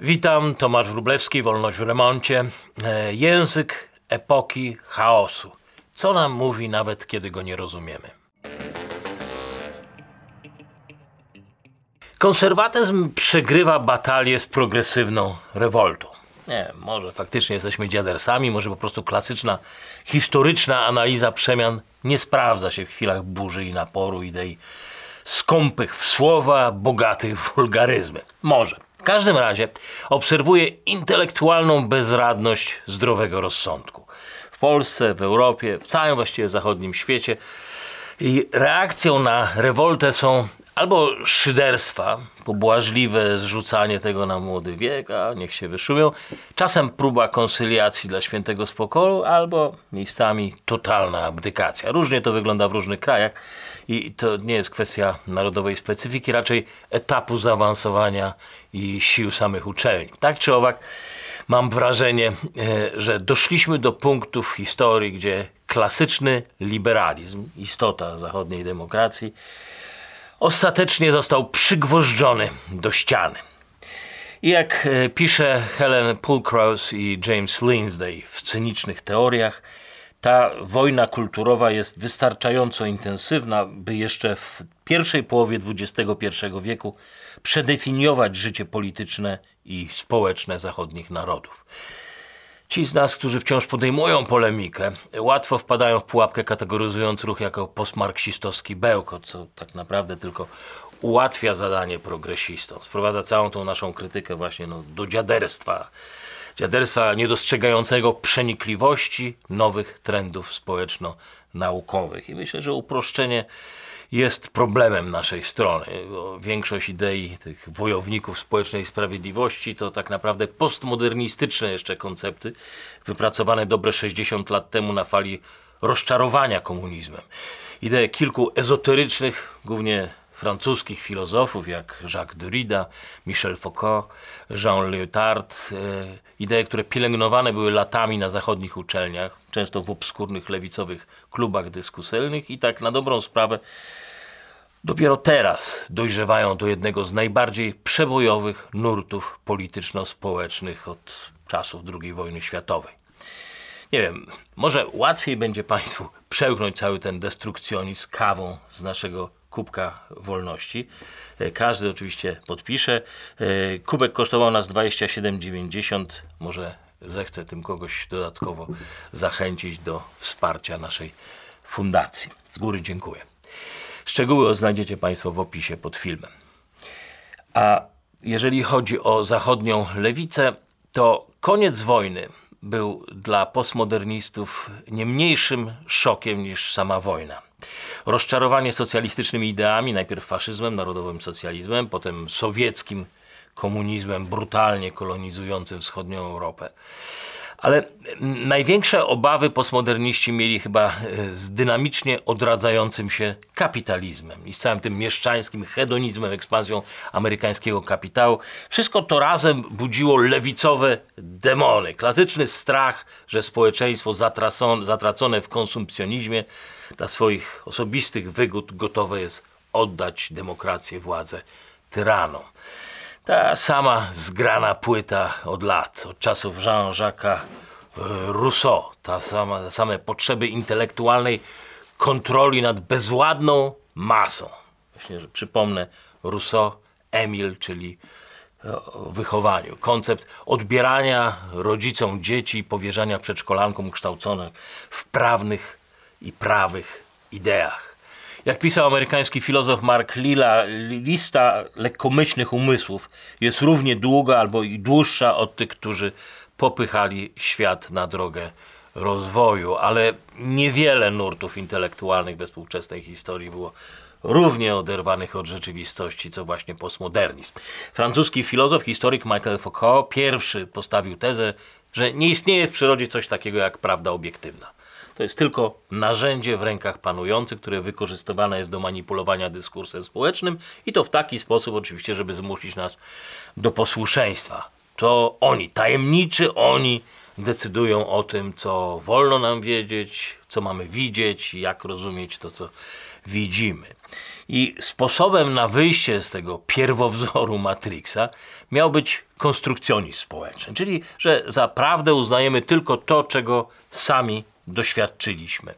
Witam, Tomasz Wróblewski, Wolność w remoncie. E, język epoki chaosu. Co nam mówi nawet kiedy go nie rozumiemy? Konserwatyzm przegrywa batalię z progresywną rewoltą. Nie, może faktycznie jesteśmy dziadersami, może po prostu klasyczna, historyczna analiza przemian nie sprawdza się w chwilach burzy i naporu idei skąpych w słowa, bogatych w wulgaryzmy. Może. Każdym razie obserwuję intelektualną bezradność zdrowego rozsądku. W Polsce, w Europie, w całym właściwie zachodnim świecie. I reakcją na rewoltę są albo szyderstwa, pobłażliwe zrzucanie tego na młody wiek, a niech się wyszumią, czasem próba konsyliacji dla świętego spokoju, albo miejscami totalna abdykacja. Różnie to wygląda w różnych krajach i to nie jest kwestia narodowej specyfiki, raczej etapu zaawansowania i sił samych uczelni. Tak czy owak, mam wrażenie, e, że doszliśmy do punktu w historii, gdzie klasyczny liberalizm, istota zachodniej demokracji, ostatecznie został przygwożdżony do ściany. I jak e, pisze Helen Pulkrose i James Lindsay w cynicznych teoriach, ta wojna kulturowa jest wystarczająco intensywna, by jeszcze w pierwszej połowie XXI wieku przedefiniować życie polityczne i społeczne zachodnich narodów. Ci z nas, którzy wciąż podejmują polemikę, łatwo wpadają w pułapkę kategoryzując ruch jako postmarksistowski bełkot, co tak naprawdę tylko ułatwia zadanie progresistom. Sprowadza całą tą naszą krytykę właśnie no, do dziaderstwa, dziaderstwa niedostrzegającego przenikliwości nowych trendów społeczno-naukowych. I myślę, że uproszczenie jest problemem naszej strony. Większość idei tych wojowników społecznej sprawiedliwości to tak naprawdę postmodernistyczne jeszcze koncepty, wypracowane dobre 60 lat temu na fali rozczarowania komunizmem. Idee kilku ezoterycznych, głównie francuskich filozofów jak Jacques Derrida, Michel Foucault, Jean Lyotard, e, idee, które pielęgnowane były latami na zachodnich uczelniach, często w obskurnych lewicowych klubach dyskusyjnych i tak na dobrą sprawę dopiero teraz dojrzewają do jednego z najbardziej przebojowych nurtów polityczno-społecznych od czasów II wojny światowej. Nie wiem, może łatwiej będzie Państwu przełknąć cały ten destrukcjonizm kawą z naszego kubka wolności. E, każdy oczywiście podpisze. E, kubek kosztował nas 27,90. Może zechce tym kogoś dodatkowo zachęcić do wsparcia naszej fundacji. Z góry dziękuję. Szczegóły znajdziecie Państwo w opisie pod filmem. A jeżeli chodzi o zachodnią lewicę, to koniec wojny był dla postmodernistów nie mniejszym szokiem niż sama wojna. Rozczarowanie socjalistycznymi ideami, najpierw faszyzmem, narodowym socjalizmem, potem sowieckim komunizmem brutalnie kolonizującym wschodnią Europę. Ale największe obawy postmoderniści mieli chyba e, z dynamicznie odradzającym się kapitalizmem i z całym tym mieszczańskim hedonizmem, ekspansją amerykańskiego kapitału. Wszystko to razem budziło lewicowe demony. Klasyczny strach, że społeczeństwo zatracone w konsumpcjonizmie dla swoich osobistych wygód gotowe jest oddać demokrację, władzę tyranom. Ta sama zgrana płyta od lat, od czasów Jean-Jacques e, Rousseau. Ta sama, same potrzeby intelektualnej kontroli nad bezładną masą. Właśnie, że przypomnę Rousseau, Emil, czyli o wychowaniu. Koncept odbierania rodzicom dzieci, powierzania przedszkolankom kształconych w prawnych i prawych ideach. Jak pisał amerykański filozof Mark Lilla, lista lekkomyślnych umysłów jest równie długa albo i dłuższa od tych, którzy popychali świat na drogę rozwoju, ale niewiele nurtów intelektualnych we współczesnej historii było równie oderwanych od rzeczywistości, co właśnie postmodernizm. Francuski filozof, historyk Michael Foucault pierwszy postawił tezę, że nie istnieje w przyrodzie coś takiego jak prawda obiektywna. To jest tylko narzędzie w rękach panujących, które wykorzystywane jest do manipulowania dyskursem społecznym i to w taki sposób oczywiście, żeby zmusić nas do posłuszeństwa. To oni, tajemniczy oni decydują o tym, co wolno nam wiedzieć, co mamy widzieć, jak rozumieć to, co widzimy. I sposobem na wyjście z tego pierwowzoru Matrixa miał być konstrukcjonizm społeczny, czyli że za prawdę uznajemy tylko to, czego sami doświadczyliśmy.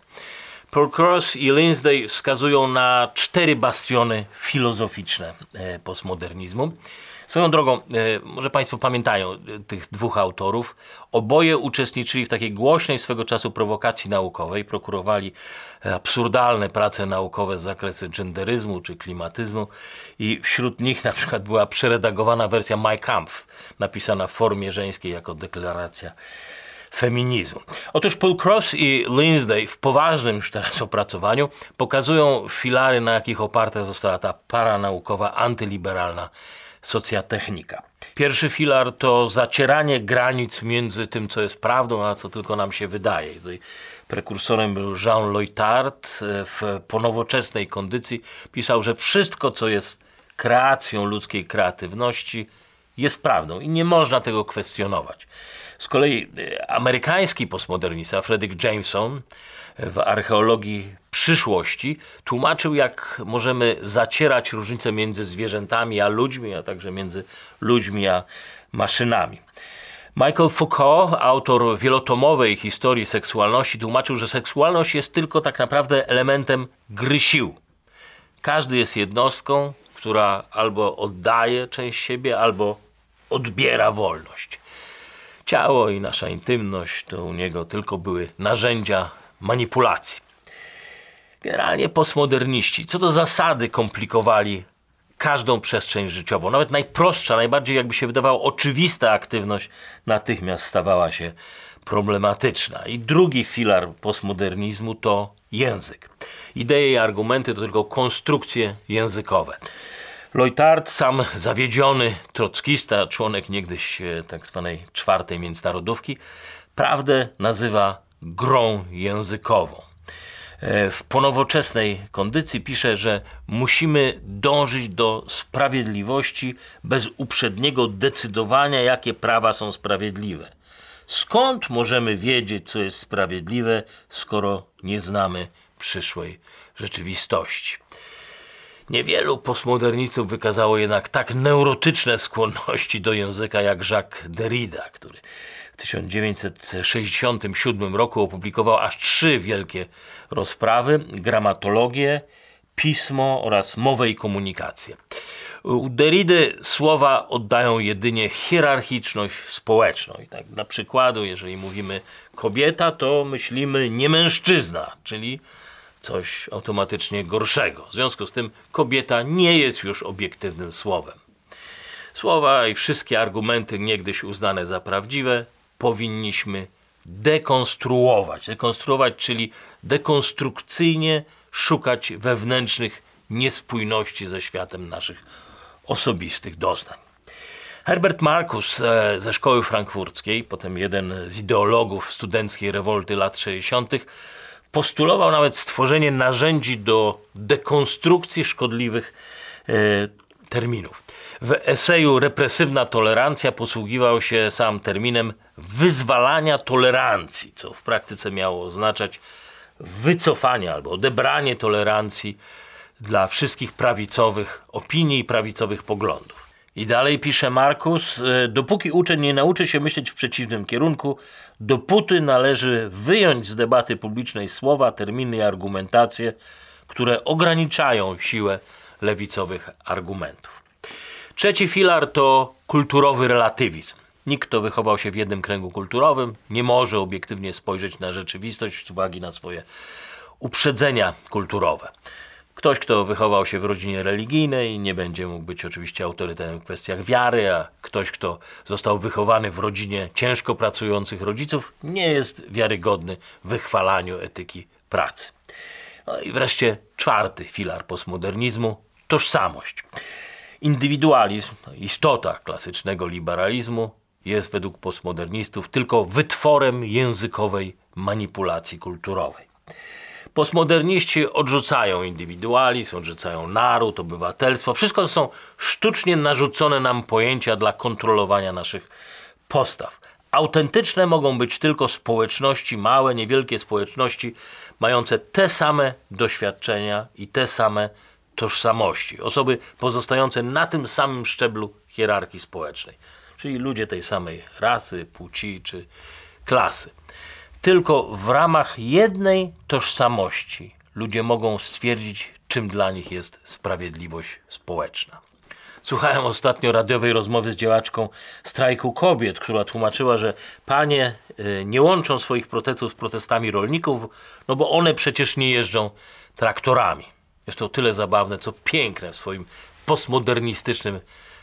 Paul Cross i Lindsay wskazują na cztery bastiony filozoficzne e, postmodernizmu. Swoją drogą, e, może Państwo pamiętają e, tych dwóch autorów. Oboje uczestniczyli w takiej głośnej swego czasu prowokacji naukowej, prokurowali absurdalne prace naukowe z zakresu genderyzmu czy klimatyzmu i wśród nich na przykład była przeredagowana wersja My Kampf, napisana w formie żeńskiej jako deklaracja feminizmu. Otóż Paul Cross i Lindsay w poważnym już teraz opracowaniu pokazują filary, na jakich oparta została ta paranaukowa, antyliberalna socjatechnika. Pierwszy filar to zacieranie granic między tym, co jest prawdą, a co tylko nam się wydaje. Tutaj prekursorem był Jean Loitard. W ponowoczesnej kondycji pisał, że wszystko, co jest kreacją ludzkiej kreatywności, jest prawdą i nie można tego kwestionować. Z kolei e, amerykański postmodernista Frederick Jameson w archeologii przyszłości tłumaczył, jak możemy zacierać różnice między zwierzętami a ludźmi, a także między ludźmi a maszynami. Michael Foucault, autor wielotomowej historii seksualności, tłumaczył, że seksualność jest tylko tak naprawdę elementem gry sił. Każdy jest jednostką, która albo oddaje część siebie, albo odbiera wolność. Ciało i nasza intymność to u niego tylko były narzędzia manipulacji. Generalnie postmoderniści co do zasady komplikowali każdą przestrzeń życiową. Nawet najprostsza, najbardziej jakby się wydawało oczywista aktywność natychmiast stawała się problematyczna. I drugi filar postmodernizmu to język. Idee i argumenty to tylko konstrukcje językowe. Loitard, sam zawiedziony trockista, członek niegdyś e, tak zwanej czwartej międzynarodówki, prawdę nazywa grą językową. E, w ponowoczesnej kondycji pisze, że musimy dążyć do sprawiedliwości bez uprzedniego decydowania, jakie prawa są sprawiedliwe. Skąd możemy wiedzieć, co jest sprawiedliwe, skoro nie znamy przyszłej rzeczywistości? Niewielu postmodernistów wykazało jednak tak neurotyczne skłonności do języka jak Jacques Derrida, który w 1967 roku opublikował aż trzy wielkie rozprawy: gramatologię, pismo oraz mowę i komunikację. U Derridy słowa oddają jedynie hierarchiczność społeczną. I tak na przykładu, jeżeli mówimy kobieta, to myślimy nie mężczyzna, czyli coś automatycznie gorszego. W związku z tym kobieta nie jest już obiektywnym słowem. Słowa i wszystkie argumenty niegdyś uznane za prawdziwe powinniśmy dekonstruować. Dekonstruować, czyli dekonstrukcyjnie szukać wewnętrznych niespójności ze światem naszych osobistych doznań. Herbert Marcus e, ze szkoły frankfurckiej, potem jeden z ideologów studenckiej rewolty lat 60., postulował nawet stworzenie narzędzi do dekonstrukcji szkodliwych e, terminów. W eseju Represywna tolerancja posługiwał się sam terminem wyzwalania tolerancji, co w praktyce miało oznaczać wycofanie albo odebranie tolerancji dla wszystkich prawicowych opinii i prawicowych poglądów. I dalej pisze Markus, e, dopóki uczeń nie nauczy się myśleć w przeciwnym kierunku, dopóty należy wyjąć z debaty publicznej słowa, terminy i argumentacje, które ograniczają siłę lewicowych argumentów. Trzeci filar to kulturowy relatywizm. Nikt, kto wychował się w jednym kręgu kulturowym, nie może obiektywnie spojrzeć na rzeczywistość z uwagi na swoje uprzedzenia kulturowe. Ktoś, kto wychował się w rodzinie religijnej, nie będzie mógł być oczywiście autorytetem w kwestiach wiary, a ktoś, kto został wychowany w rodzinie ciężko pracujących rodziców, nie jest wiarygodny w wychwalaniu etyki pracy. No i wreszcie czwarty filar postmodernizmu tożsamość. Indywidualizm, istota klasycznego liberalizmu, jest według postmodernistów tylko wytworem językowej manipulacji kulturowej. Postmoderniści odrzucają indywidualizm, odrzucają naród, obywatelstwo. Wszystko to są sztucznie narzucone nam pojęcia dla kontrolowania naszych postaw. Autentyczne mogą być tylko społeczności, małe, niewielkie społeczności, mające te same doświadczenia i te same tożsamości, osoby pozostające na tym samym szczeblu hierarchii społecznej, czyli ludzie tej samej rasy, płci czy klasy. Tylko w ramach jednej tożsamości ludzie mogą stwierdzić, czym dla nich jest sprawiedliwość społeczna. Słuchałem ostatnio radiowej rozmowy z działaczką strajku kobiet, która tłumaczyła, że panie y, nie łączą swoich protestów z protestami rolników, no bo one przecież nie jeżdżą traktorami. Jest to tyle zabawne, co piękne w swoim postmodernistycznym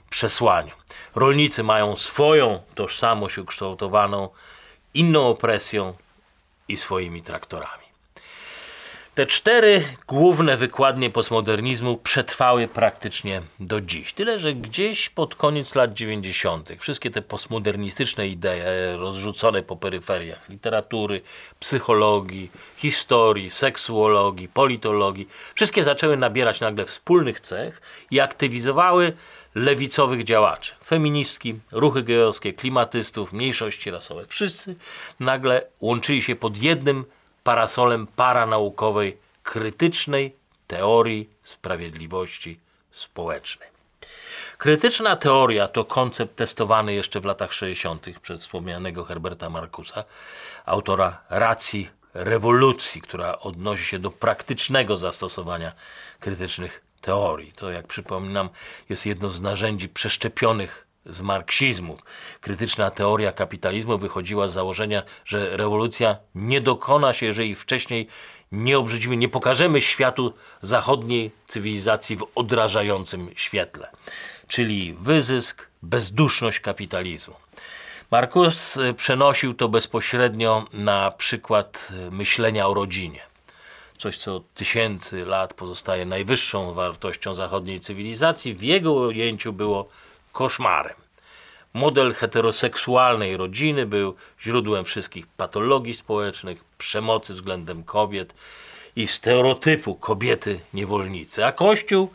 przesłaniu. Rolnicy mają swoją tożsamość ukształtowaną inną opresją i swoimi traktorami. Te cztery główne wykładnie postmodernizmu przetrwały praktycznie do dziś. Tyle, że gdzieś pod koniec lat 90. wszystkie te postmodernistyczne idee rozrzucone po peryferiach literatury, psychologii, historii, seksuologii, politologii, wszystkie zaczęły nabierać nagle wspólnych cech i aktywizowały lewicowych działaczy, feministki, ruchy gejowskie, klimatystów, mniejszości rasowe. Wszyscy nagle łączyli się pod jednym parasolem paranaukowej krytycznej teorii sprawiedliwości społecznej. Krytyczna teoria to koncept testowany jeszcze w latach 60. przez wspomnianego Herberta Marcusa, autora racji rewolucji, która odnosi się do praktycznego zastosowania krytycznych teorii. To, jak przypominam, jest jedno z narzędzi przeszczepionych z marksizmu. Krytyczna teoria kapitalizmu wychodziła z założenia, że rewolucja nie dokona się, jeżeli wcześniej nie obrzydzimy, nie pokażemy światu zachodniej cywilizacji w odrażającym świetle, czyli wyzysk, bezduszność kapitalizmu. Markus przenosił to bezpośrednio na przykład myślenia o rodzinie. Coś, co tysięcy lat pozostaje najwyższą wartością zachodniej cywilizacji, w jego ujęciu było koszmarem. Model heteroseksualnej rodziny był źródłem wszystkich patologii społecznych, przemocy względem kobiet i stereotypu kobiety niewolnicy. A Kościół,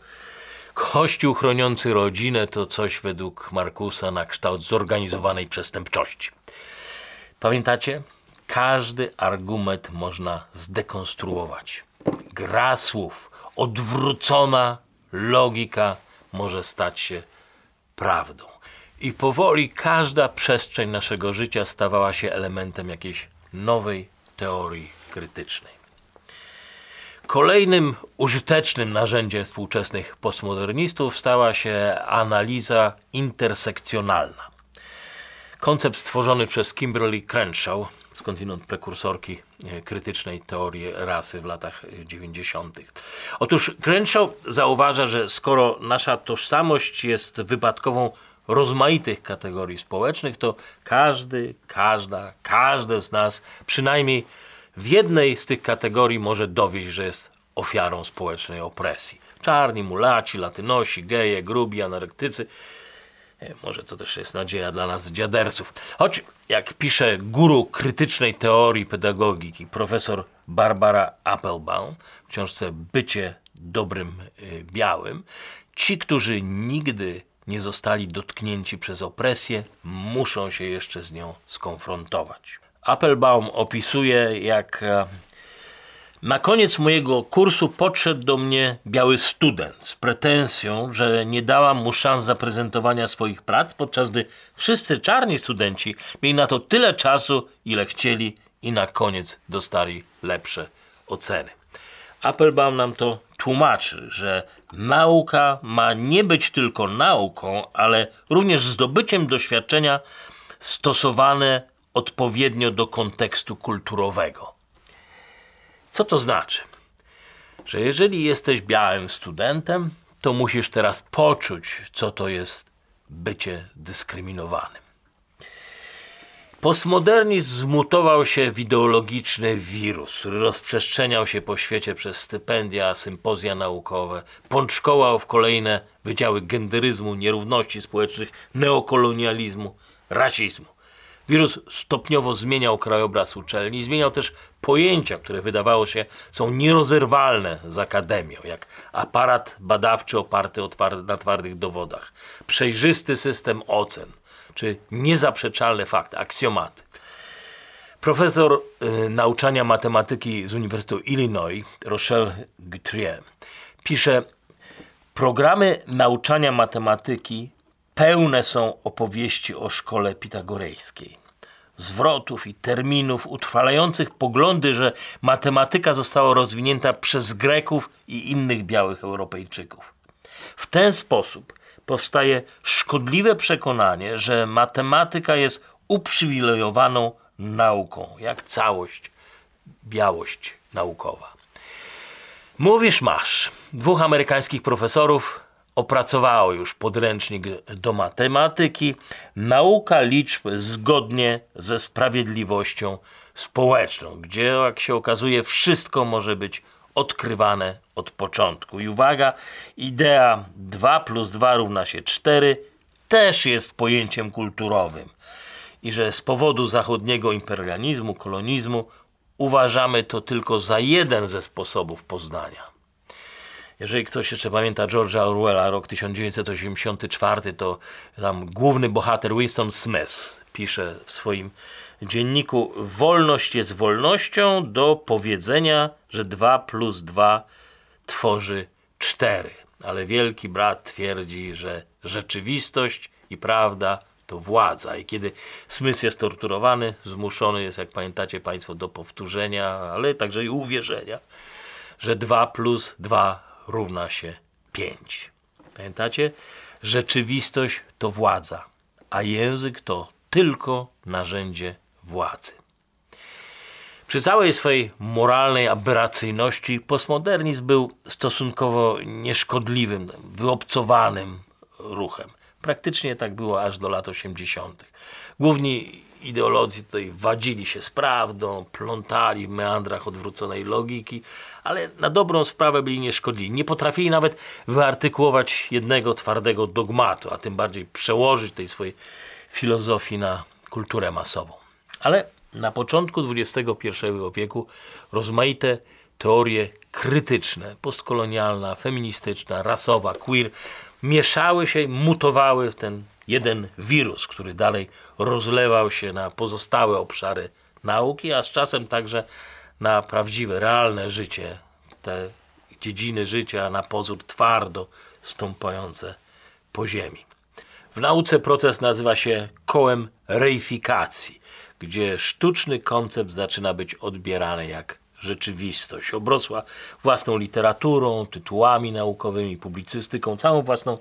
Kościół chroniący rodzinę to coś według Markusa na kształt zorganizowanej przestępczości. Pamiętacie? Każdy argument można zdekonstruować. Gra słów, odwrócona logika może stać się prawdą. I powoli każda przestrzeń naszego życia stawała się elementem jakiejś nowej teorii krytycznej. Kolejnym użytecznym narzędziem współczesnych postmodernistów stała się analiza intersekcjonalna. Koncept stworzony przez Kimberly Crenshaw, skądinąd prekursorki e, krytycznej teorii rasy w latach 90. Otóż Crenshaw zauważa, że skoro nasza tożsamość jest wypadkową rozmaitych kategorii społecznych, to każdy, każda, każde z nas przynajmniej w jednej z tych kategorii może dowieść, że jest ofiarą społecznej opresji. Czarni, mulaci, latynosi, geje, grubi, anorektycy. E, może to też jest nadzieja dla nas dziadersów. Choć, jak pisze guru krytycznej teorii pedagogiki, profesor Barbara Applebaum w książce Bycie dobrym y, białym, ci, którzy nigdy nie zostali dotknięci przez opresję, muszą się jeszcze z nią skonfrontować. Applebaum opisuje, jak e, na koniec mojego kursu podszedł do mnie biały student z pretensją, że nie dałam mu szans zaprezentowania swoich prac, podczas gdy wszyscy czarni studenci mieli na to tyle czasu, ile chcieli i na koniec dostali lepsze oceny. Applebaum nam to tłumaczy, że nauka ma nie być tylko nauką, ale również zdobyciem doświadczenia stosowane odpowiednio do kontekstu kulturowego. Co to znaczy? Że jeżeli jesteś białym studentem, to musisz teraz poczuć, co to jest bycie dyskryminowanym. Postmodernizm zmutował się w ideologiczny wirus, który rozprzestrzeniał się po świecie przez stypendia, sympozja naukowe, pączkołał w kolejne wydziały genderyzmu, nierówności społecznych, neokolonializmu, rasizmu. Wirus stopniowo zmieniał krajobraz uczelni, zmieniał też pojęcia, które wydawało się są nierozerwalne z akademią, jak aparat badawczy oparty na twardych dowodach, przejrzysty system ocen – czy niezaprzeczalne fakty, aksjomaty. Profesor y, nauczania matematyki z Uniwersytetu Illinois, Rochelle Guthrie, pisze, Programy nauczania matematyki pełne są opowieści o szkole pitagorejskiej. Zwrotów i terminów utrwalających poglądy, że matematyka została rozwinięta przez Greków i innych białych Europejczyków. W ten sposób powstaje szkodliwe przekonanie, że matematyka jest uprzywilejowaną nauką, jak całość, białość naukowa. Mówisz, masz. Dwóch amerykańskich profesorów opracowało już podręcznik do matematyki, nauka liczb zgodnie ze sprawiedliwością społeczną, gdzie, jak się okazuje, wszystko może być odkrywane od początku. I uwaga, idea 2 plus 2 równa się 4 też jest pojęciem kulturowym. I że z powodu zachodniego imperializmu, kolonizmu uważamy to tylko za jeden ze sposobów poznania. Jeżeli ktoś jeszcze pamięta George'a Orwella, rok 1984, to tam główny bohater Winston Smith pisze w swoim dzienniku: Wolność jest wolnością do powiedzenia, że 2 plus 2 tworzy 4. Ale wielki brat twierdzi, że rzeczywistość i prawda to władza. I kiedy Smith jest torturowany, zmuszony jest, jak pamiętacie Państwo, do powtórzenia, ale także i uwierzenia, że 2 plus 2 równa się 5. Pamiętacie? Rzeczywistość to władza, a język to tylko narzędzie władzy. Przy całej swojej moralnej aberracyjności postmodernizm był stosunkowo nieszkodliwym, wyobcowanym ruchem. Praktycznie tak było aż do lat 80. Główni ideolodzy tutaj wadzili się z prawdą, plątali w meandrach odwróconej logiki, ale na dobrą sprawę byli nieszkodliwi. Nie potrafili nawet wyartykułować jednego twardego dogmatu, a tym bardziej przełożyć tej swojej filozofii na kulturę masową. Ale na początku XXI wieku rozmaite teorie krytyczne, postkolonialna, feministyczna, rasowa, queer mieszały się, mutowały w ten jeden wirus, który dalej rozlewał się na pozostałe obszary nauki, a z czasem także na prawdziwe, realne życie, te dziedziny życia na pozór twardo stąpające po ziemi. W nauce proces nazywa się kołem reifikacji, gdzie sztuczny koncept zaczyna być odbierany jak rzeczywistość. Obrosła własną literaturą, tytułami naukowymi, publicystyką, całą własną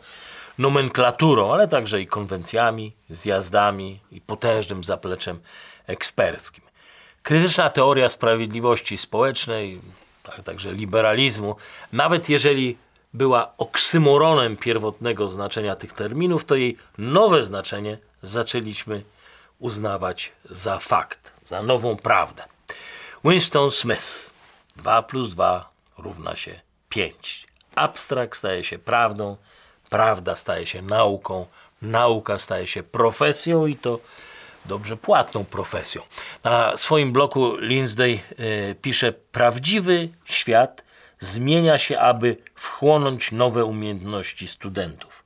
nomenklaturą, ale także i konwencjami, zjazdami i potężnym zapleczem eksperckim. Krytyczna teoria sprawiedliwości społecznej, a także liberalizmu, nawet jeżeli była oksymoronem pierwotnego znaczenia tych terminów, to jej nowe znaczenie zaczęliśmy uznawać za fakt, za nową prawdę. Winston Smith 2 plus 2 równa się 5. Abstrakt staje się prawdą, prawda staje się nauką, nauka staje się profesją i to dobrze płatną profesją. Na swoim bloku Lindsay y, pisze: Prawdziwy świat zmienia się, aby wchłonąć nowe umiejętności studentów.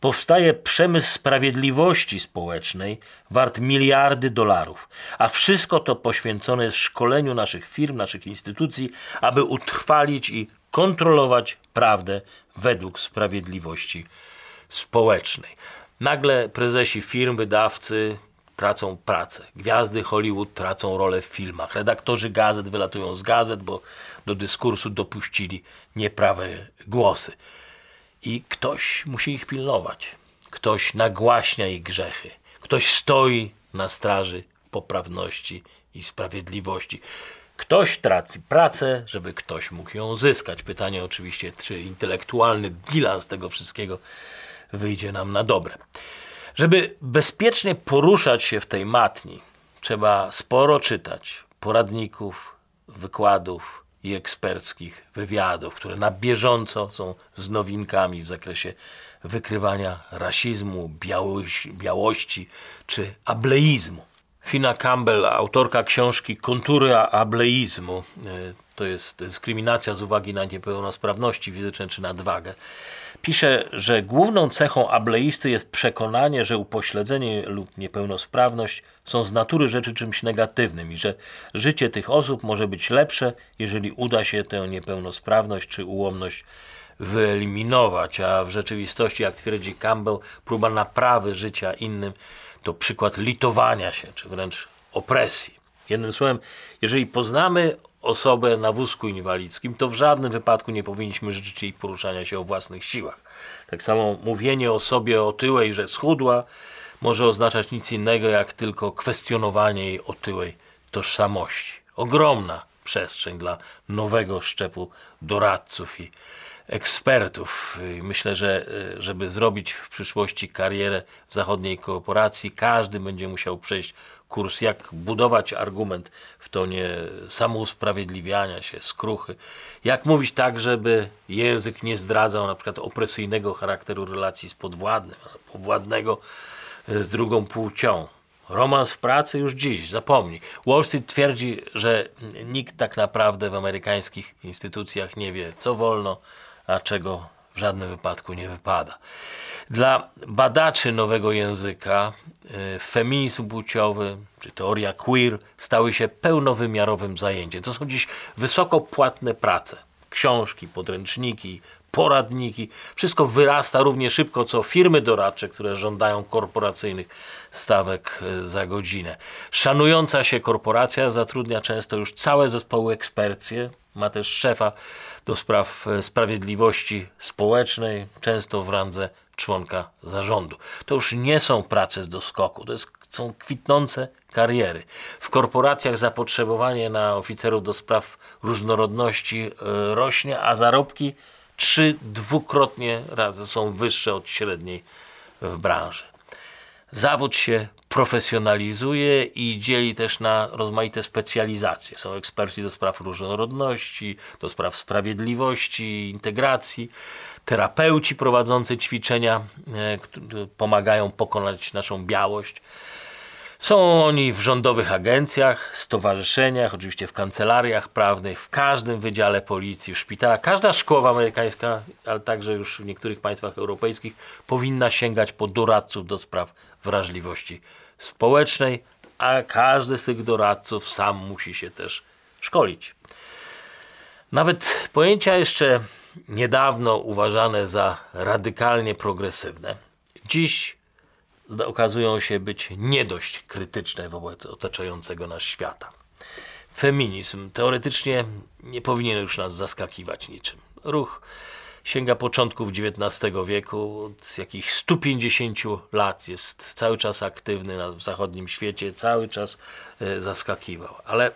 Powstaje przemysł sprawiedliwości społecznej wart miliardy dolarów, a wszystko to poświęcone jest szkoleniu naszych firm, naszych instytucji, aby utrwalić i kontrolować prawdę według sprawiedliwości społecznej. Nagle prezesi firm, wydawcy tracą pracę. Gwiazdy Hollywood tracą rolę w filmach. Redaktorzy gazet wylatują z gazet, bo do dyskursu dopuścili nieprawe głosy. I ktoś musi ich pilnować. Ktoś nagłaśnia ich grzechy. Ktoś stoi na straży poprawności i sprawiedliwości. Ktoś traci pracę, żeby ktoś mógł ją zyskać. Pytanie oczywiście, czy intelektualny bilans tego wszystkiego wyjdzie nam na dobre. Żeby bezpiecznie poruszać się w tej matni, trzeba sporo czytać poradników, wykładów i eksperckich wywiadów, które na bieżąco są z nowinkami w zakresie wykrywania rasizmu, białości, białości czy ableizmu. Fina Campbell, autorka książki Kontury ableizmu, e, to jest dyskryminacja z uwagi na niepełnosprawności fizyczne czy nadwagę, pisze, że główną cechą ableisty jest przekonanie, że upośledzenie lub niepełnosprawność są z natury rzeczy czymś negatywnym i że życie tych osób może być lepsze, jeżeli uda się tę niepełnosprawność czy ułomność wyeliminować, a w rzeczywistości, jak twierdzi Campbell, próba naprawy życia innym to przykład litowania się, czy wręcz opresji. Jednym słowem, jeżeli poznamy osobę na wózku inwalidzkim, to w żadnym wypadku nie powinniśmy życzyć jej poruszania się o własnych siłach. Tak samo mówienie o sobie otyłej, że schudła, może oznaczać nic innego jak tylko kwestionowanie jej otyłej tożsamości. Ogromna przestrzeń dla nowego szczepu doradców i ekspertów. Myślę, że e, żeby zrobić w przyszłości karierę w zachodniej korporacji, każdy będzie musiał przejść kurs, jak budować argument w tonie samousprawiedliwiania się, skruchy, jak mówić tak, żeby język nie zdradzał na przykład opresyjnego charakteru relacji z podwładnym, powładnego z drugą płcią. Romans w pracy już dziś, zapomnij. Wall Street twierdzi, że nikt tak naprawdę w amerykańskich instytucjach nie wie, co wolno, a czego w żadnym wypadku nie wypada. Dla badaczy nowego języka y, feminizm płciowy czy teoria queer stały się pełnowymiarowym zajęciem. To są dziś wysoko płatne prace. Książki, podręczniki, poradniki. Wszystko wyrasta równie szybko co firmy doradcze, które żądają korporacyjnych stawek e, za godzinę. Szanująca się korporacja zatrudnia często już całe zespoły ekspercje. Ma też szefa do spraw e, sprawiedliwości społecznej, często w randze członka zarządu. To już nie są prace z doskoku, to jest, są kwitnące kariery. W korporacjach zapotrzebowanie na oficerów do spraw różnorodności e, rośnie, a zarobki trzy dwukrotnie razy są wyższe od średniej w branży. Zawód się profesjonalizuje i dzieli też na rozmaite specjalizacje. Są eksperci do spraw różnorodności, do spraw sprawiedliwości, integracji, terapeuci prowadzący ćwiczenia, e, które pomagają pokonać naszą białość. Są oni w rządowych agencjach, stowarzyszeniach, oczywiście w kancelariach prawnych, w każdym wydziale policji, w szpitalach. Każda szkoła amerykańska, ale także już w niektórych państwach europejskich, powinna sięgać po doradców do spraw wrażliwości społecznej, a każdy z tych doradców sam musi się też szkolić. Nawet pojęcia jeszcze niedawno uważane za radykalnie progresywne, dziś okazują się być nie dość krytyczne wobec otaczającego nas świata. Feminizm teoretycznie nie powinien już nas zaskakiwać niczym. Ruch sięga początków XIX wieku, od jakichś 150 lat jest cały czas aktywny na, w zachodnim świecie, cały czas e, zaskakiwał. Ale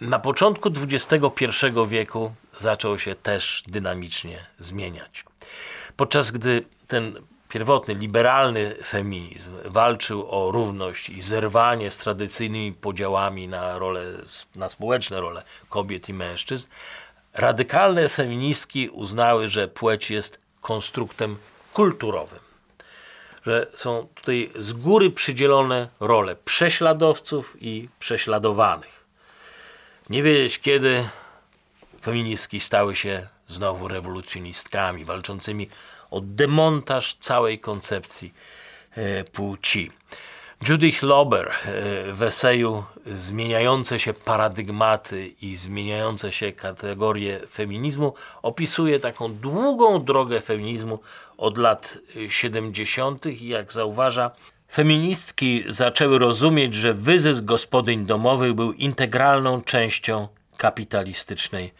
na początku XXI wieku zaczął się też dynamicznie zmieniać. Podczas gdy ten pierwotny, liberalny feminizm walczył o równość i zerwanie z tradycyjnymi podziałami na, role, na społeczne role kobiet i mężczyzn, radykalne feministki uznały, że płeć jest konstruktem kulturowym. Że są tutaj z góry przydzielone role prześladowców i prześladowanych. Nie wiedzieć kiedy feministki stały się znowu rewolucjonistkami walczącymi demontaż całej koncepcji e, płci. Judith Lober e, w eseju Zmieniające się paradygmaty i zmieniające się kategorie feminizmu opisuje taką długą drogę feminizmu od lat 70. i jak zauważa, feministki zaczęły rozumieć, że wyzysk gospodyń domowych był integralną częścią kapitalistycznej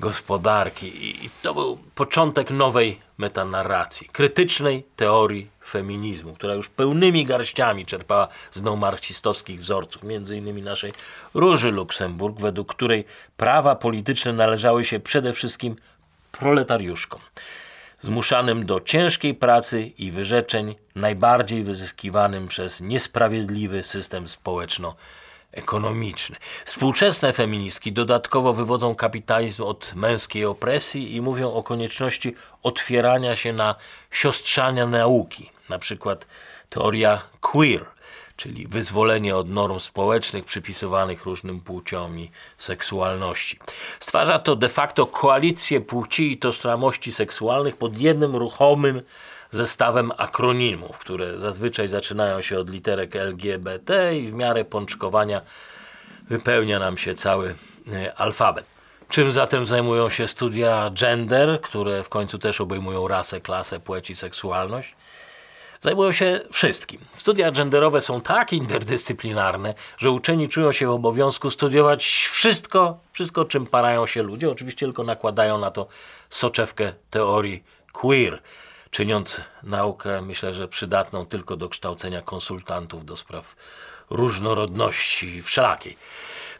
gospodarki. I to był początek nowej metanarracji, krytycznej teorii feminizmu, która już pełnymi garściami czerpała z marksistowskich wzorców, między innymi naszej Róży Luksemburg, według której prawa polityczne należały się przede wszystkim proletariuszkom, zmuszanym do ciężkiej pracy i wyrzeczeń, najbardziej wyzyskiwanym przez niesprawiedliwy system społeczno ekonomiczny. Współczesne feministki dodatkowo wywodzą kapitalizm od męskiej opresji i mówią o konieczności otwierania się na siostrzania nauki, na przykład teoria queer, czyli wyzwolenie od norm społecznych przypisywanych różnym płciom i seksualności. Stwarza to de facto koalicję płci i tożsamości seksualnych pod jednym ruchomym zestawem akronimów, które zazwyczaj zaczynają się od literek LGBT i w miarę pączkowania wypełnia nam się cały e, alfabet. Czym zatem zajmują się studia gender, które w końcu też obejmują rasę, klasę, płeć i seksualność? Zajmują się wszystkim. Studia genderowe są tak interdyscyplinarne, że uczeni czują się w obowiązku studiować wszystko, wszystko czym parają się ludzie. Oczywiście tylko nakładają na to soczewkę teorii queer, czyniąc naukę, myślę, że przydatną tylko do kształcenia konsultantów do spraw różnorodności wszelakiej.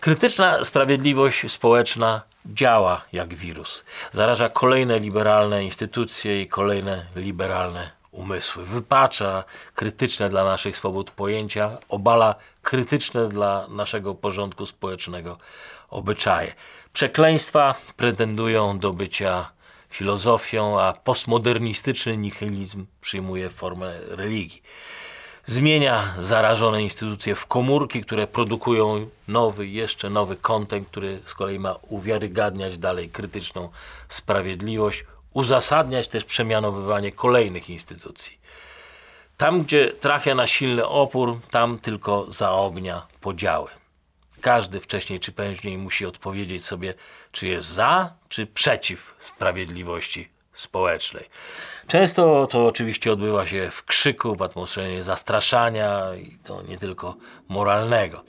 Krytyczna sprawiedliwość społeczna działa jak wirus. Zaraża kolejne liberalne instytucje i kolejne liberalne umysły. Wypacza krytyczne dla naszych swobód pojęcia, obala krytyczne dla naszego porządku społecznego obyczaje. Przekleństwa pretendują do bycia filozofią, a postmodernistyczny nihilizm przyjmuje formę religii zmienia zarażone instytucje w komórki, które produkują nowy, jeszcze nowy kontent, który z kolei ma uwiarygadniać dalej krytyczną sprawiedliwość, uzasadniać też przemianowywanie kolejnych instytucji. Tam, gdzie trafia na silny opór, tam tylko zaognia podziały. Każdy wcześniej czy później musi odpowiedzieć sobie, czy jest za, czy przeciw sprawiedliwości społecznej. Często to oczywiście odbywa się w krzyku, w atmosferze zastraszania i to nie tylko moralnego.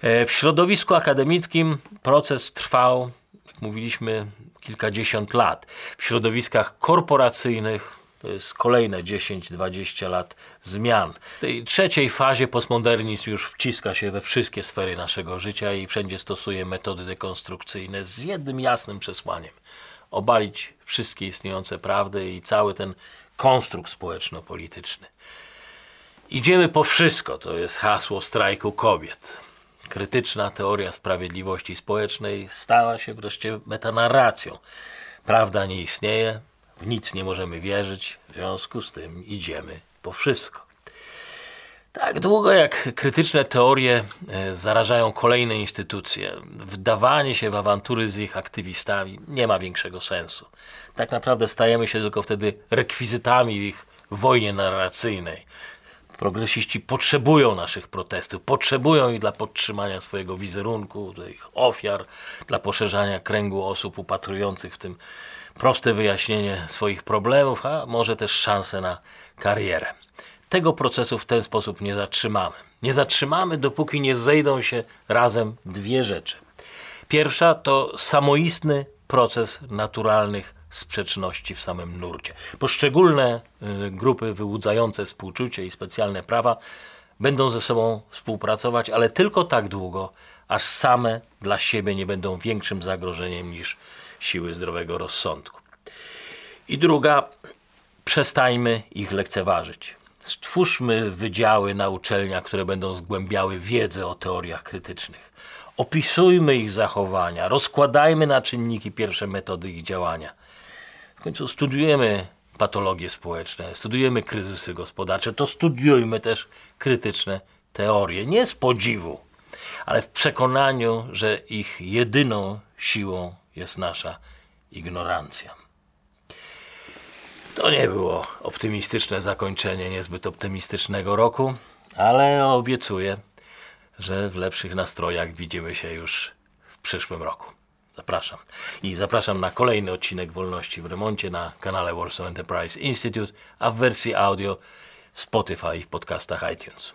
E, w środowisku akademickim proces trwał, jak mówiliśmy, kilkadziesiąt lat. W środowiskach korporacyjnych to jest kolejne 10-20 lat zmian. W tej trzeciej fazie postmodernizm już wciska się we wszystkie sfery naszego życia i wszędzie stosuje metody dekonstrukcyjne z jednym jasnym przesłaniem obalić wszystkie istniejące prawdy i cały ten konstrukt społeczno-polityczny. Idziemy po wszystko, to jest hasło strajku kobiet. Krytyczna teoria sprawiedliwości społecznej stała się wreszcie metanarracją. Prawda nie istnieje, w nic nie możemy wierzyć, w związku z tym idziemy po wszystko. Tak długo jak krytyczne teorie e, zarażają kolejne instytucje, wdawanie się w awantury z ich aktywistami nie ma większego sensu. Tak naprawdę stajemy się tylko wtedy rekwizytami w ich wojnie narracyjnej. Progresiści potrzebują naszych protestów, potrzebują ich dla podtrzymania swojego wizerunku, ich ofiar, dla poszerzania kręgu osób upatrujących w tym proste wyjaśnienie swoich problemów, a może też szansę na karierę. Tego procesu w ten sposób nie zatrzymamy. Nie zatrzymamy, dopóki nie zejdą się razem dwie rzeczy. Pierwsza to samoistny proces naturalnych sprzeczności w samym nurcie. Poszczególne y, grupy wyłudzające współczucie i specjalne prawa będą ze sobą współpracować, ale tylko tak długo, aż same dla siebie nie będą większym zagrożeniem niż siły zdrowego rozsądku. I druga, przestańmy ich lekceważyć. Stwórzmy wydziały na uczelniach, które będą zgłębiały wiedzę o teoriach krytycznych. Opisujmy ich zachowania, rozkładajmy na czynniki pierwsze metody ich działania. W końcu studiujemy patologie społeczne, studiujemy kryzysy gospodarcze, to studiujmy też krytyczne teorie. Nie z podziwu, ale w przekonaniu, że ich jedyną siłą jest nasza ignorancja. To nie było optymistyczne zakończenie niezbyt optymistycznego roku, ale obiecuję, że w lepszych nastrojach widzimy się już w przyszłym roku. Zapraszam. I zapraszam na kolejny odcinek Wolności w Remoncie na kanale Warsaw Enterprise Institute, a w wersji audio w Spotify i w podcastach iTunes.